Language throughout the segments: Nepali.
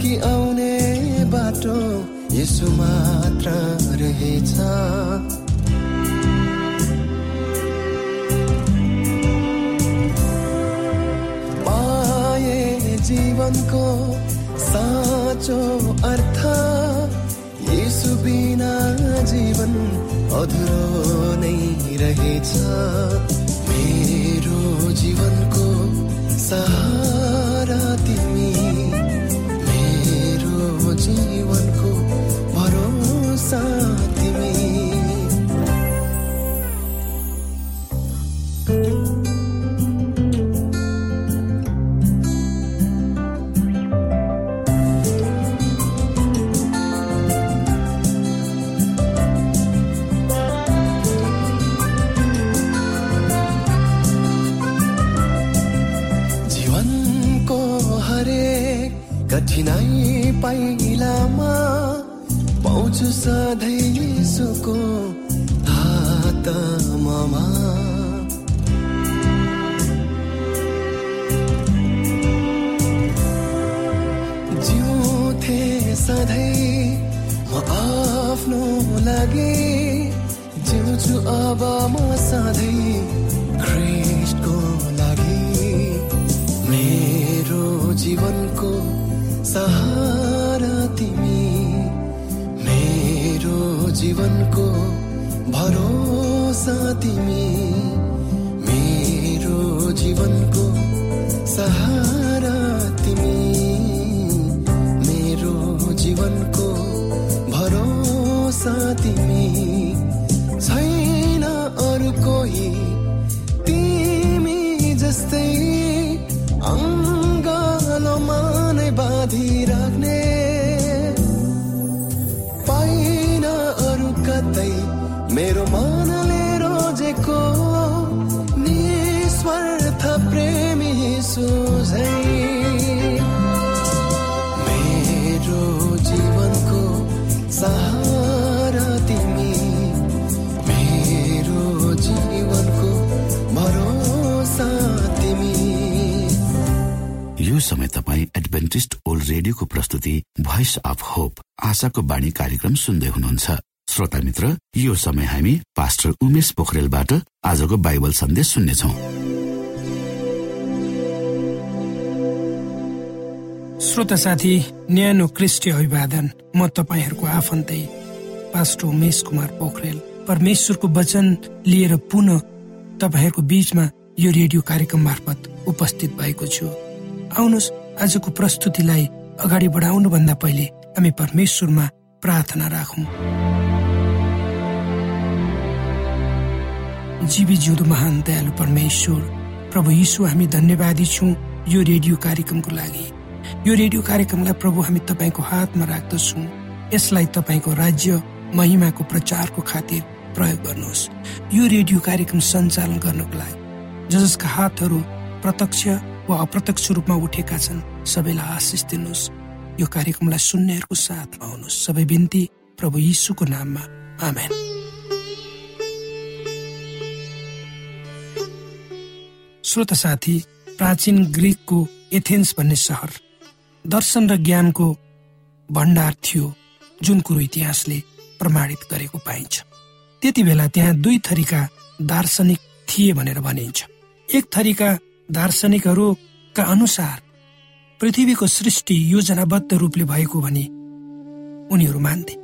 कि आउने बाटो यसो मात्र रहेछ। पाए जीवनको साँचो अर्थ यसो बिना जीवन अधुरो नै रहेछ। मेरो जीवनको सहा जीवनको भरोसा। जीवनको सहारा। रेडियोको प्रस्तुति भोइस अफ होप आशाको बाणी कार्यक्रम सुन्दै हुनुहुन्छ। श्रोता मित्र यो समय हामी पास्टर उमेश पोखरेलबाट आजको बाइबल सन्देश सुन्नेछौ। श्रोता साथी न्यानो क्रिस्टी अभिवादन म तपाईँहरूको आफन्तै पास्टर उमेश कुमार पोखरेल। परमेश्वरको वचन लिएर पुनः तपाईँहरूको बीचमा यो रेडियो कार्यक्रम मार्फत उपस्थित भएको छु। आउनुहोस् आजको प्रस्तुतिलाई अगाडि बढाउनुभन्दा पहिले हामी परमेश्वरमा प्रार्थना राखौँ। जीवी जिउँदो महान दयालु परमेश्वर प्रभु यीशु हामी धन्यवादी छौँ यो रेडियो कार्यक्रमको लागि। यो रेडियो कार्यक्रमलाई प्रभु हामी तपाईँको हातमा राख्दछौँ। यसलाई तपाईँको राज्य महिमाको प्रचारको खातिर प्रयोग गर्नुहोस्। यो रेडियो कार्यक्रम सञ्चालन गर्नको लागि जसका हातहरू प्रत्यक्ष वा अप्रत्यक्ष रूपमा उठेका छन् सबैलाई आशिष दिनुहोस्। यो कार्यक्रमलाई सुन्नेहरूको साथमा आउनुहोस् सबै बिन्ती प्रभु यीशुको नाममा। आमेन। श्रोत साथी प्राचीन ग्रिकको एथेन्स भन्ने सहर दर्शन र ज्ञानको भण्डार थियो जुन कुरो इतिहासले प्रमाणित गरेको पाइन्छ। त्यति बेला त्यहाँ दुई थरीका दार्शनिक थिए भनेर भनिन्छ। एक थरीका दार्शनिकहरूका अनुसार पृथ्वीको सृष्टि योजनाबद्ध रूपले भएको भनी उनीहरू मान्थे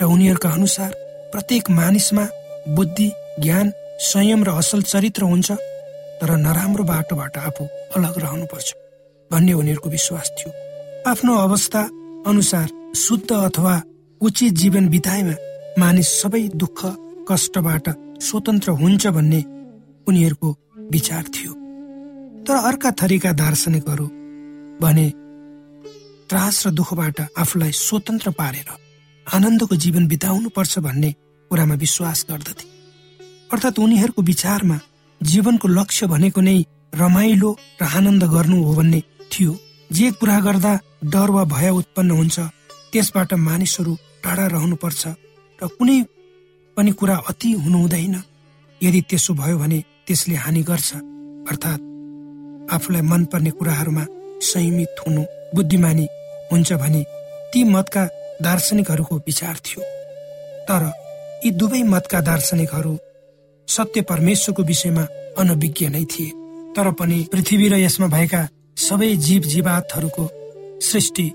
र उनीहरूका अनुसार प्रत्येक मानिसमा बुद्धि ज्ञान संयम र असल चरित्र हुन्छ तर नराम्रो बाटोबाट आफू अलग रहनुपर्छ भन्ने उनीहरूको विश्वास थियो। आफ्नो अवस्था अनुसार शुद्ध अथवा उचित जीवन बिताएमा मानिस सबै दुःख कष्टबाट स्वतन्त्र हुन्छ भन्ने उनीहरूको विचार थियो। तर अर्का थरीका दार्शनिकहरू भने त्रास र दुःखबाट आफूलाई स्वतन्त्र पारेर आनन्दको जीवन बिताउनु पर्छ भन्ने कुरामा विश्वास गर्दथे। अर्थात् उनीहरूको विचारमा जीवनको लक्ष्य भनेको नै रमाइलो र आनन्द गर्नु हो भन्ने थियो। जे कुरा गर्दा डर वा भय उत्पन्न हुन्छ त्यसबाट मानिसहरू टाढा रहनुपर्छ र कुनै पनि कुरा अति हुनु हुँदैन यदि त्यसो भयो भने त्यसले हानि गर्छ अर्थात् आफूलाई मनपर्ने कुराहरूमा संयमित हुनु बुद्धिमानी हुन्छ भने ती मतका दार्शनिकहरूको विचार थियो। तर यी दुवै मतका दार्शनिकहरू सत्य परमेश्वरको विषयमा अनभिज्ञ नै थिए। तर पनि पृथ्वी र यसमा भएका सबै जीव जीवातहरूको सृष्टि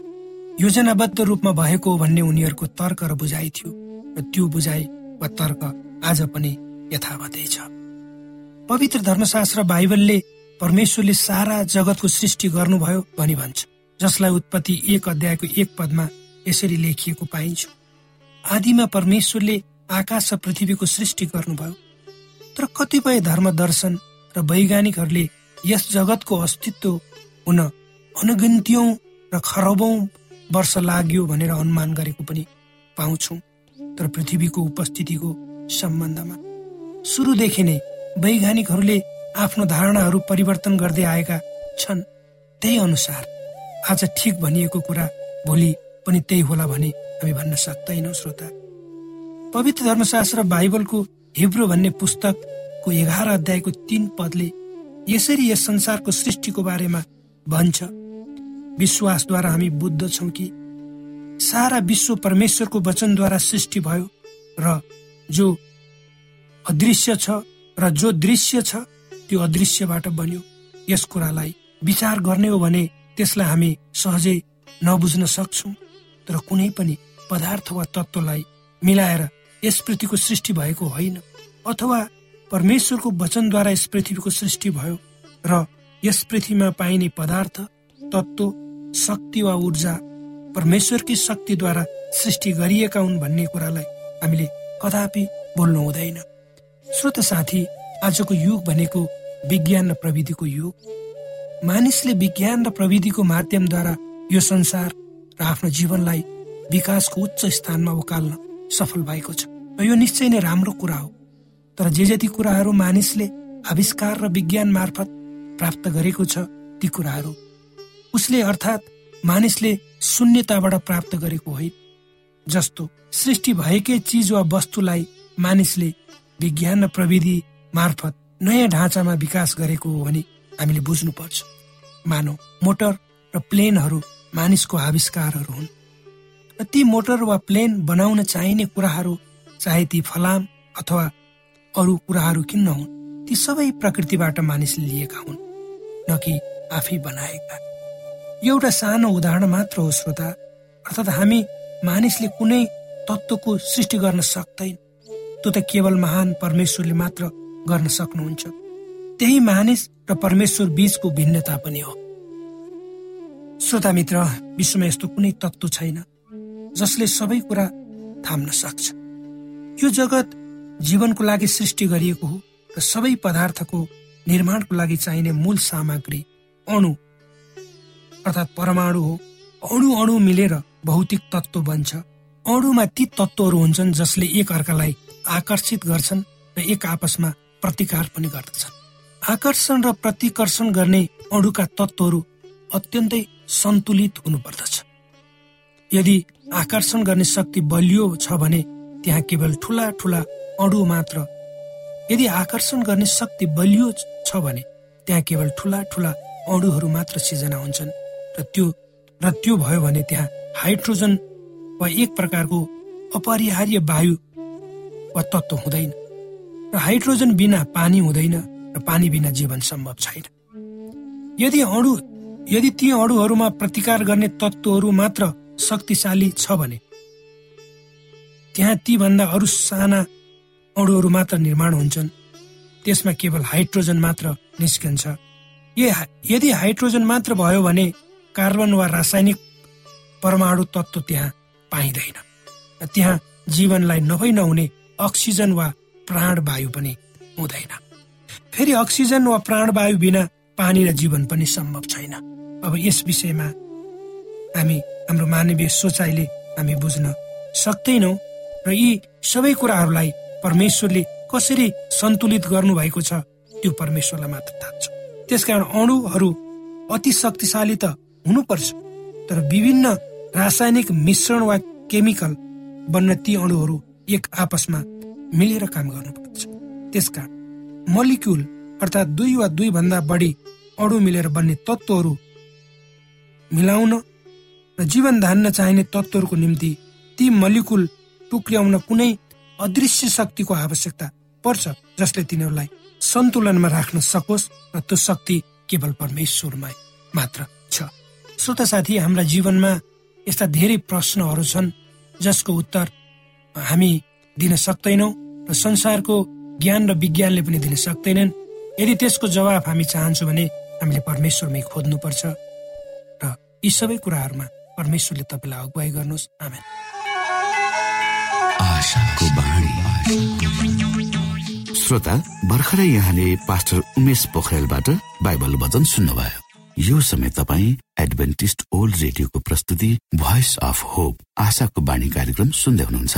योजनाबद्ध रूपमा भएको भन्ने उनीहरूको तर्क र बुझाइ थियो र त्यो बुझाइ वा तर्क आज पनि यथावतै छ। पवित्र धर्मशास्त्र बाइबलले परमेश्वरले सारा जगतको सृष्टि गर्नुभयो भनी भन्छ जसलाई उत्पत्ति एक अध्यायको एक पदमा यसरी लेखिएको पाइन्छ। आदिमा परमेश्वरले आकाश र पृथ्वीको सृष्टि गर्नुभयो। तर कतिपय धर्म दर्शन र वैज्ञानिकहरूले यस जगतको अस्तित्व हुन अनगिन्त्यौं र खरबौं वर्ष लाग्यो भनेर अनुमान गरेको पनि पाउँछौ। तर पृथ्वीको उपस्थितिको सम्बन्धमा। सुरुदेखि नै वैज्ञानिकहरूले आफ्नो धारणाहरू परिवर्तन गर्दै आएका छन् त्यही अनुसार आज ठिक भनिएको कुरा भोलि पनि त्यही होला भने हामी भन्न सक्दैनौँ श्रोता। पवित्र धर्मशास्त्र बाइबलको हिब्रो भन्ने पुस्तकको एघार अध्यायको तीन पदले यसरी यस संसारको सृष्टिको बारेमा भन्छ। विश्वासद्वारा हामी बुद्ध छौँ कि सारा विश्व परमेश्वरको वचनद्वारा सृष्टि भयो र जो अदृश्य छ र जो दृश्य छ त्यो अदृश्यबाट बन्यो। यस कुरालाई विचार गर्ने हो भने त्यसलाई हामी सहजै नबुझ्न सक्छौँ। तर कुनै पनि पदार्थ वा तत्त्वलाई मिलाएर यस पृथ्वीको सृष्टि भएको होइन। अथवा परमेश्वरको वचनद्वारा यस पृथ्वीको सृष्टि भयो र यस पृथ्वीमा पाइने पदार्थ तत्त्व शक्ति वा ऊर्जा परमेश्वरकी शक्तिद्वारा सृष्टि गरिएका हुन् भन्ने कुरालाई हामीले कदापि बोल्नु हुँदैन। श्रोत साथी आजको युग भनेको विज्ञान र प्रविधिको युग। मानिसले विज्ञान र प्रविधिको माध्यमद्वारा यो संसार र आफ्नो जीवनलाई विकासको उच्च स्थानमा उकाल्न सफल भएको छ। र यो निश्चय नै राम्रो कुरा हो। तर जे जति कुराहरू मानिसले आविष्कार र विज्ञान मार्फत प्राप्त गरेको छ ती कुराहरू उसले अर्थात् मानिसले शून्यताबाट प्राप्त गरेको होइन। जस्तो सृष्टि भएकै चिज वा वस्तुलाई मानिसले विज्ञान र प्रविधि मार्फत नयाँ ढाँचामा विकास गरेको हो भने हामीले बुझ्नुपर्छ। मानव मोटर र प्लेनहरू मानिसको आविष्कारहरू हुन्। र ती मोटर वा प्लेन बनाउन चाहिने कुराहरू चाहे ती फलाम अथवा अरू कुराहरू किन नहुन् ती सबै प्रकृतिबाट मानिसले लिएका हुन् न कि आफै बनाएका। एउटा सानो उदाहरण मात्र हो श्रोता। अर्थात् हामी मानिसले कुनै तत्त्वको सृष्टि गर्न सक्दैन त्यो त केवल महान परमेश्वरले मात्र गर्न सक्नुहुन्छ। त्यही मानिस र परमेश्वर बीचको भिन्नता पनि हो। श्रोता मित्र विश्वमा यस्तो कुनै तत्त्व छैन जसले सबै कुरा थाम्न सक्छ। यो जगत जीवनको लागि सृष्टि गरिएको हो र सबै पदार्थको निर्माणको लागि चाहिने मूल सामग्री अणु अर्थात् परमाणु हो। अणु अणु मिलेर भौतिक तत्त्व बन्छ। अणुमा ती तत्त्वहरू हुन्छन् जसले एक अर्कालाई आकर्षित गर्छन् र एक आपसमा प्रतिकार पनि गर्दछन् आकर्षण र प्रतिकर्षण गर्ने अणुका तत्त्वहरू अत्यन्तै सन्तुलित हुनुपर्दछ। यदि आकर्षण गर्ने शक्ति बलियो छ भने त्यहाँ केवल ठुला ठुला अणु मात्र। यदि आकर्षण गर्ने शक्ति बलियो छ भने त्यहाँ केवल ठुला ठुला अणुहरू मात्र सिर्जना हुन्छन् र त्यो र त्यो भयो भने त्यहाँ हाइड्रोजन वा एक प्रकारको अपरिहार्य वायु वा तत्त्व हुँदैन। र हाइड्रोजन बिना पानी हुँदैन र पानी बिना जीवन सम्भव छैन। यदि अणु यदि ती अणुहरूमा प्रतिकार गर्ने तत्त्वहरू मात्र शक्तिशाली छ भने त्यहाँ ती भन्दा अरू साना अणुहरू मात्र निर्माण हुन्छन्। त्यसमा केवल हाइड्रोजन मात्र निस्कन्छ। यदि हाइड्रोजन मात्र भयो भने कार्बन वा रासायनिक परमाणु तत्त्व त्यहाँ पाइँदैन। त्यहाँ जीवनलाई नभई नहुने अक्सिजन वा प्राणवायु पनि हुँदैन। फेरि अक्सिजन वा प्राणवायु बिना पानी र जीवन पनि सम्भव छैन। अब यस विषयमा हामी हाम्रो मानवीय सोचाइले हामी बुझ्न सक्दैनौँ र यी सबै कुराहरूलाई परमेश्वरले कसरी सन्तुलित गर्नुभएको छ त्यो परमेश्वरलाई मात्र थाहा छ। त्यसकारण अणुहरू अति शक्तिशाली त हुनुपर्छ तर विभिन्न रासायनिक मिश्रण वा केमिकल बन्न ती अणुहरू एक आपसमा मिलेर काम गर्नुपर्छ त्यसकारण मलिक्युल अर्थात् दुई वा दुई भन्दा बढी अणु मिलेर बन्ने तत्त्वहरू मिलाउन र जीवन धान्न चाहिने तत्त्वहरूको निम्ति ती मलिकुल टुक्र्याउन कुनै अदृश्य शक्तिको आवश्यकता पर्छ जसले तिनीहरूलाई सन्तुलनमा राख्न सकोस् र त्यो शक्ति केवल परमेश्वरमा मात्र छ। श्रोता साथी हाम्रा जीवनमा यस्ता धेरै प्रश्नहरू छन् जसको उत्तर हामी दिन सक्दैनौँ र संसारको ज्ञान र विज्ञानले पनि दिन सक्दैनन्। यदि त्यसको जवाब हामी चाहन्छौँ भने हामीले परमेश्वरमै खोज्नुपर्छ। र यी सबै कुराहरूमा परमेश्वरले तपाईँलाई अगुवाई गर्नुहोस्। आमेन। श्रोता भर्खरै यहाँले पास्टर उमेश पोखरेलबाट बाइबल वचन सुन्नुभयो। यो समय तपाईँ एडभेन्टिस्ट ओल्ड रेडियोको प्रस्तुति भोइस अफ होप आशाको बाणी कार्यक्रम सुन्दै हुनुहुन्छ।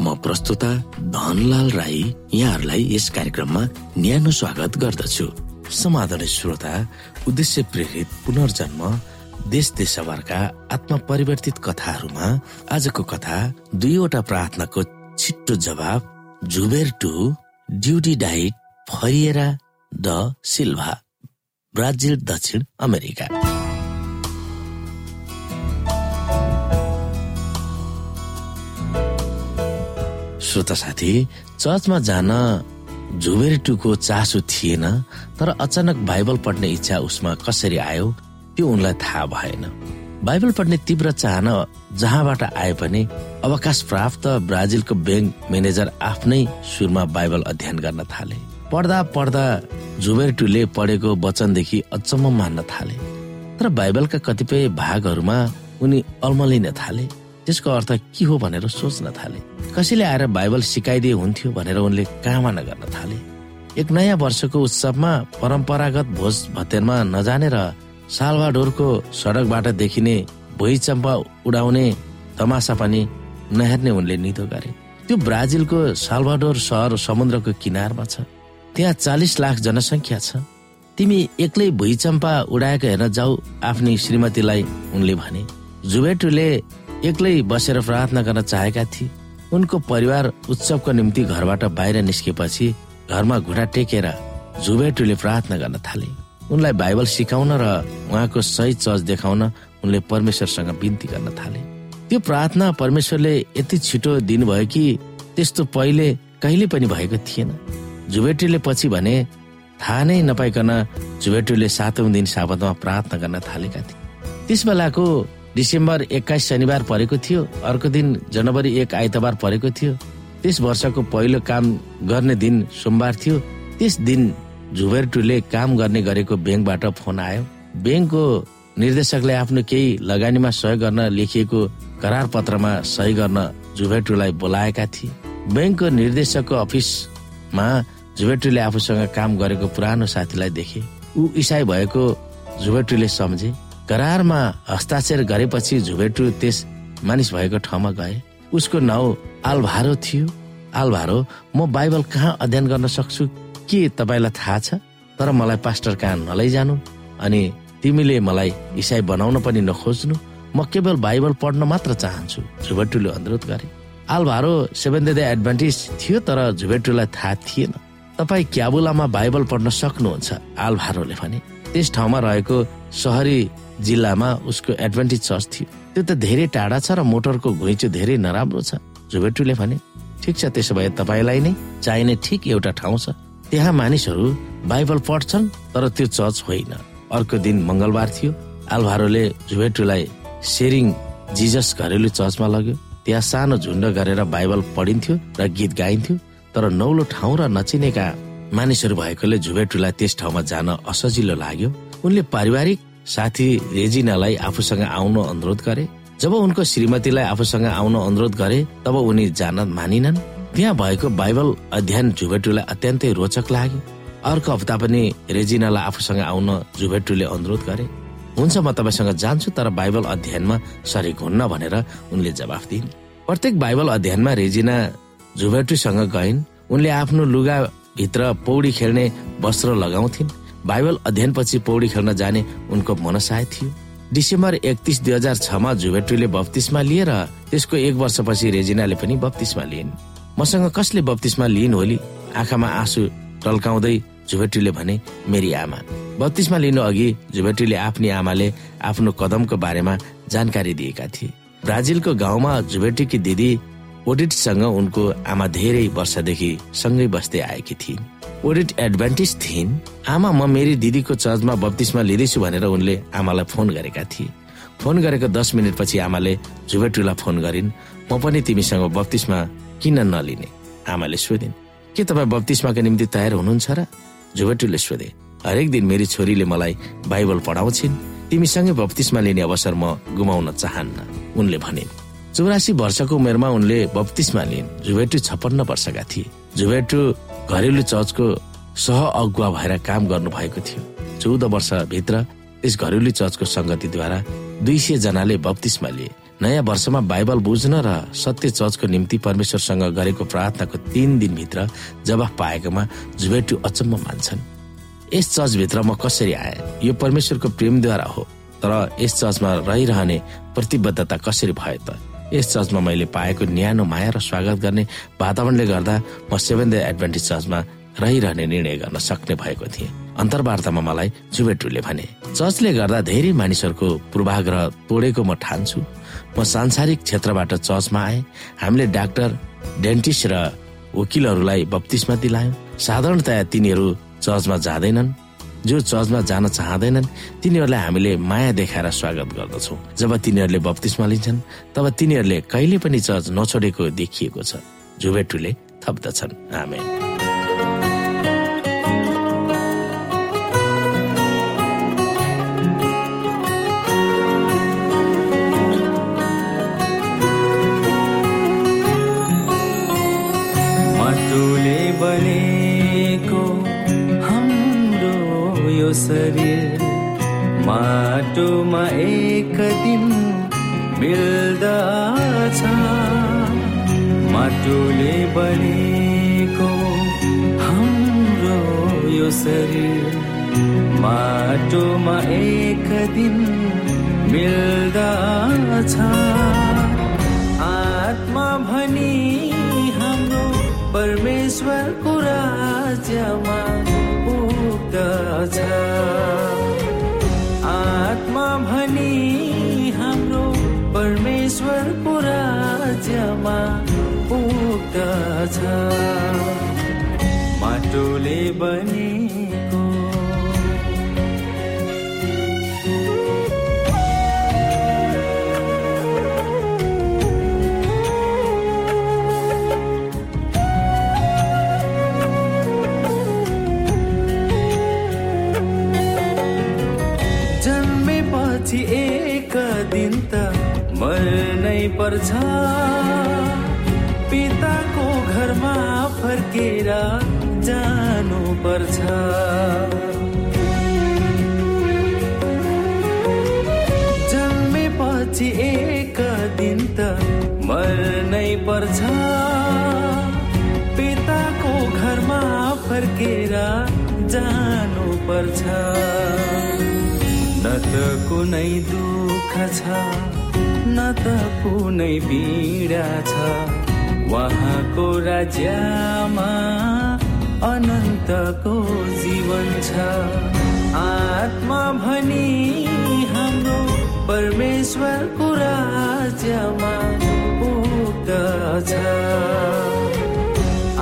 म प्रस्तुता धनलाल राई यहाँहरूलाई यस कार्यक्रममा न्यानो स्वागत गर्दछु। समाधान श्रोता उद्देश्य प्रेरित पुनर्जन्म देश देशभरका आत्मा परिवर्तित कथाहरूमा आजको कथा दुईवटा प्रार्थनाको छिट्टो जवाब जुबेर टु ड्युटी डाइट फरिएरा द सिल्भा ब्राजिल दक्षिण अमेरिका। श्रोता साथी चर्चमा जान झुबेरटुको चासो थिएन तर अचानक बाइबल पढ्ने इच्छा उसमा कसरी आयो त्यो उनलाई थाहा भएन। बाइबल पढ्ने तीव्र चाहना जहाँबाट आए पनि अवकाश प्राप्त ब्राजिलको ब्याङ्क म्यानेजर आफ्नै सुरमा बाइबल अध्ययन गर्न थाले। पढ्दा पढ्दा झुबेरटुले पढेको वचनदेखि अचम्म मान्न थाले। तर बाइबलका कतिपय भागहरूमा उनी अल्मलिन थाले। त्यसको अर्थ के हो भनेर सोच्न थाले। कसैले आएर बाइबल सिकाइदिए हुन्थ्यो भनेर उनले कामना गर्न थाले। एक नयाँ वर्षको उत्सवमा परम्परागत भोज भतेरमा नजाने र सालवाडोरको सडकबाट देखिने भुइँ चम्पा उडाउने तमासा पनि नहेर्ने उनले निधो गरे। त्यो ब्राजिलको सालवाडोर सहर समुद्रको किनारमा छ। त्यहाँ चालिस लाख जनसङ्ख्या छ। तिमी एक्लै भुइँचम्पा उडाएको हेर्न जाऊ आफ्नी श्रीमतीलाई उनले भने। जुबेटुले एक्लै बसेर प्रार्थना गर्न चाहेका थिए। उनको परिवार उत्सवको निम्ति घरबाट बाहिर निस्केपछि घरमा घुँडा टेकेर जुबेटुले प्रार्थना गर्न थाले। उनलाई बाइबल सिकाउन र उहाँको सही चर्च देखाउन उनले परमेश्वरसँग बिन्ती गर्न थाले। त्यो प्रार्थना परमेश्वरले यति छिटो दिनुभयो कि त्यस्तो पहिले कहिले पनि भएको थिएन। जुबेटुले पछि भने थाहा नै नपाइकन जुबेटुले सातौं दिन साबतमा प्रार्थना गर्न थालेका थिए। त्यस बेलाको डिसेम्बर एक्काइस शनिबार परेको थियो। अर्को दिन जनवरी एक आइतबार परेको थियो। त्यस वर्षको पहिलो काम गर्ने दिन सोमबार थियो। त्यस दिन झुबेरटुले काम गर्ने गरेको ब्याङ्कबाट फोन आयो। ब्याङ्कको निर्देशकले आफ्नो केही लगानीमा सहयोग गर्न लेखिएको करार पत्रमा सही गर्न जुभेटुलाई बोलाएका थिए। ब्याङ्कको निर्देशकको अफिसमा जुभेटुले आफूसँग काम गरेको पुरानो साथीलाई देखे। ऊ इसाई भएको जुभेटुले सम्झे। करारमा हस्ताक्षर गरेपछि झुबेटु त्यस मानिस भएको ठाउँमा गए। उसको नाउँ आलभारो थियो। आलभारो म बाइबल कहाँ अध्ययन गर्न सक्छु? के तपाईँलाई थाहा छ? तर मलाई पास्टर कहाँ नलैजानु। अनि तिमीले मलाई इसाई बनाउन पनि नखोज्नु। म केवल बाइबल पढ्न मात्र चाहन्छु झुबेटुले अनुरोध गरे। आलभारो सेभेन डे एडभान्टेज थियो तर झुबेटुलाई थाहा थिएन। तपाईँ क्याबुलामा बाइबल पढ्न सक्नुहुन्छ आलभारोले भने। त्यस ठाउँमा रहेको सहरी जिल्लामा उसको एडभान्टेज चर्च थियो त्यो त धेरै टाढा छ र मोटरको घुइँचो धेरै नराम्रो छ। झुबेटुले भने ठिक छ त्यसो भए तपाईँलाई नै चाहिने ठिक एउटा ठाउँ छ। त्यहाँ मानिसहरू बाइबल पढ्छन् तर त्यो चर्च होइन। अर्को दिन मंगलबार थियो। आलभारोले झुबेटुलाई सेरिङ जिजस घरेलु चर्चमा लग्यो। त्यहाँ सानो झुन्ड गरेर बाइबल पढिन्थ्यो र गीत गाइन्थ्यो। तर नौलो ठाउँ र नचिनेका मानिसहरू भएकोले झुबेटुलाई त्यस ठाउँमा जान असजिलो लाग्यो। उनले पारिवारिक साथी रेजिनालाई आफूसँग आउन अनुरोध गरे। जब उनको श्रीमतीलाई आफूसँग आउन अनुरोध गरे तब उनी जान मानिनन्। त्यहाँ भएको बाइबल अध्ययन झुबेटुलाई अत्यन्तै रोचक लाग्यो। अर्को हप्ता पनि रेजिनालाई आफूसँग आउन झुबेटुले अनुरोध गरे। हुन्छ म तपाईँसँग जान्छु तर बाइबल अध्ययनमा सरेक हुन्न भनेर उनले जवाफ दिइन्। प्रत्येक बाइबल अध्ययनमा रेजिना झुबेटुसँग गइन्। उनले आफ्नो लुगा भित्र पौडी खेल्ने वस्त्र लगाउँथिन्। बाइबल अध्ययनपछि पौडी खेल्न जाने उनको मनसाय थियो। डिसेम्बर एकतिस दुई हजार छमा जुभेटुले बत्तिसमा लिएर त्यसको एक वर्षपछि रेजिनाले पनि बत्तिसमा लिइन्। मसँग कसले बत्तिसमा लिइन् होली आँखामा आँसु टल्काउँदै जुभेटुले भने मेरी आमा। बत्तिसमा लिनु अघि जुभेटुले आफ्नी आमाले आफ्नो कदमको बारेमा जानकारी दिएका थिए। ब्राजिलको गाउँमा जुभेटीकी दिदी ओडिटसँग उनको आमा धेरै वर्षदेखि सँगै बस्दै आएकी थिइन्। ओडिट एडभान्टेज थिइन्। आमा म मेरी दिदीको चर्चमा बत्तिसमा लिँदैछु भनेर उनले आमालाई फोन गरेका थिए। फोन गरेको दस मिनटपछि आमाले जुबेटुलाई फोन गरिन्। म पनि तिमीसँग बत्तिसमा किन नलिने? आमाले सोधिन् के तपाईँ बत्तिसमाको निम्ति तयार हुनुहुन्छ र? जुबेटुले सोधे हरेक दिन मेरी छोरीले मलाई बाइबल पढाउँछिन्। तिमीसँगै बत्तिसमा लिने अवसर म गुमाउन चाहन्न। उनले भनिन् चौरासी वर्षको उमेरमा उनले बत्तिसमा लिइन् जुबेटु छप्पन्न वर्षका थिए। जुबेटु घरेलु चर्चको सह अगुवा भएर काम गर्नु भएको थियो। चौध वर्षभित्र यस घरेलु चर्चको संगतिद्वारा दुई सय जनाले बत्तिसमा लिए। नयाँ वर्षमा बाइबल बुझ्न र सत्य चर्चको निम्ति परमेश्वरसँग गरेको प्रार्थनाको तीन दिनभित्र जवाफ पाएकोमा जुबेटु अचम्म मान्छन्। यस चर्चभित्र म कसरी आए? यो परमेश्वरको प्रेमद्वारा हो। तर यस चर्चमा रहिरहने प्रतिबद्धता कसरी भयो त? यस चर्चमा मैले पाएको न्यानो माया र स्वागत गर्ने वातावरणले गर्दा म सेभेन डे एडभान्टेज चर्चमा रहिरहने निर्णय गर्न सक्ने भएको थिएँ। अन्तर्वार्तामा मलाई जुबेट्रुले भने चर्चले गर्दा धेरै मानिसहरूको पूर्वाग्रह तोडेको म ठान्छु। म सांसारिक क्षेत्रबाट चर्चमा आएँ। हामीले डाक्टर डेन्टिस्ट र वकिलहरूलाई बत्तिसमा दिलायौँ साधारणतया तिनीहरू चर्चमा जाँदैनन्। जो चर्चमा जान चाहँदैनन् तिनीहरूलाई हामीले माया देखाएर स्वागत गर्दछौ। जब तिनीहरूले बत्तिसमा लिन्छन् तब तिनीहरूले कहिले पनि चर्च नछोडेको देखिएको छ। झुबेटुले थप्दछन्। आमेन। राज्यमा पुग्दछ। माटोले बनेको मर्नै पर्छ। पिताको घरमा फर्केर जानु पर्छ जन्मेपछि एक दिन त मर्नै पर्छ। पिताको घरमा फर्केर जानु पर्छ न त कुनै दुःख छ। न त कुनै पीडा छ। उहाँको राज्यमा अनन्तको जीवन छ। आत्मा भनी हाम्रो परमेश्वरको राज्यमा पुग्दछ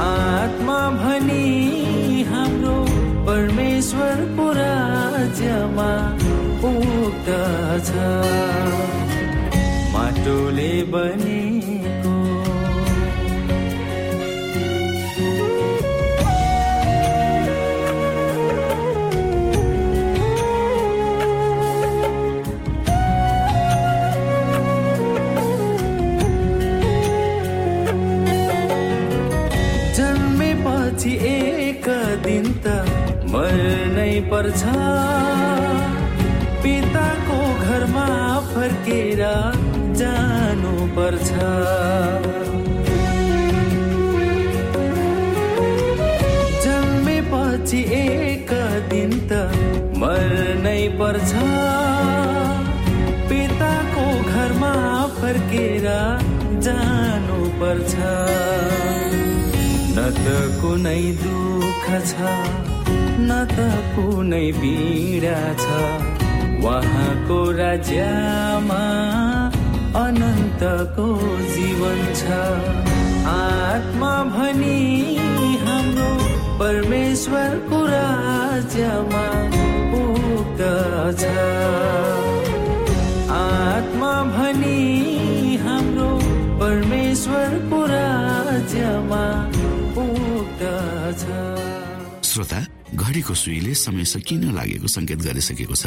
आत्मा भनी हाम्रो परमेश्वरको राज्यमा पुग्दछ माटोले बनेको। जन्मेपछि एक दिन त मर्नै पर्छ। पिताको घरमा फर्केर जानु पर्छ जन्मेपछि एक दिन त मर्नै पर्छ। पिताको घरमा फर्केर जानु पर्छ न त कुनै दुःख छ न त कुनै पीडा छ। उहाँको राज्यमा अनन्तको जीवन छ। आत्मा भनी हाम्रो परमेश्वरको राज्यमा पुग्दछ आत्मा भनी हाम्रो परमेश्वरको राज्यमा पुग्दछ श्रोता घडीको सुईले समय सकिन लागेको संकेत गरिसकेको छ।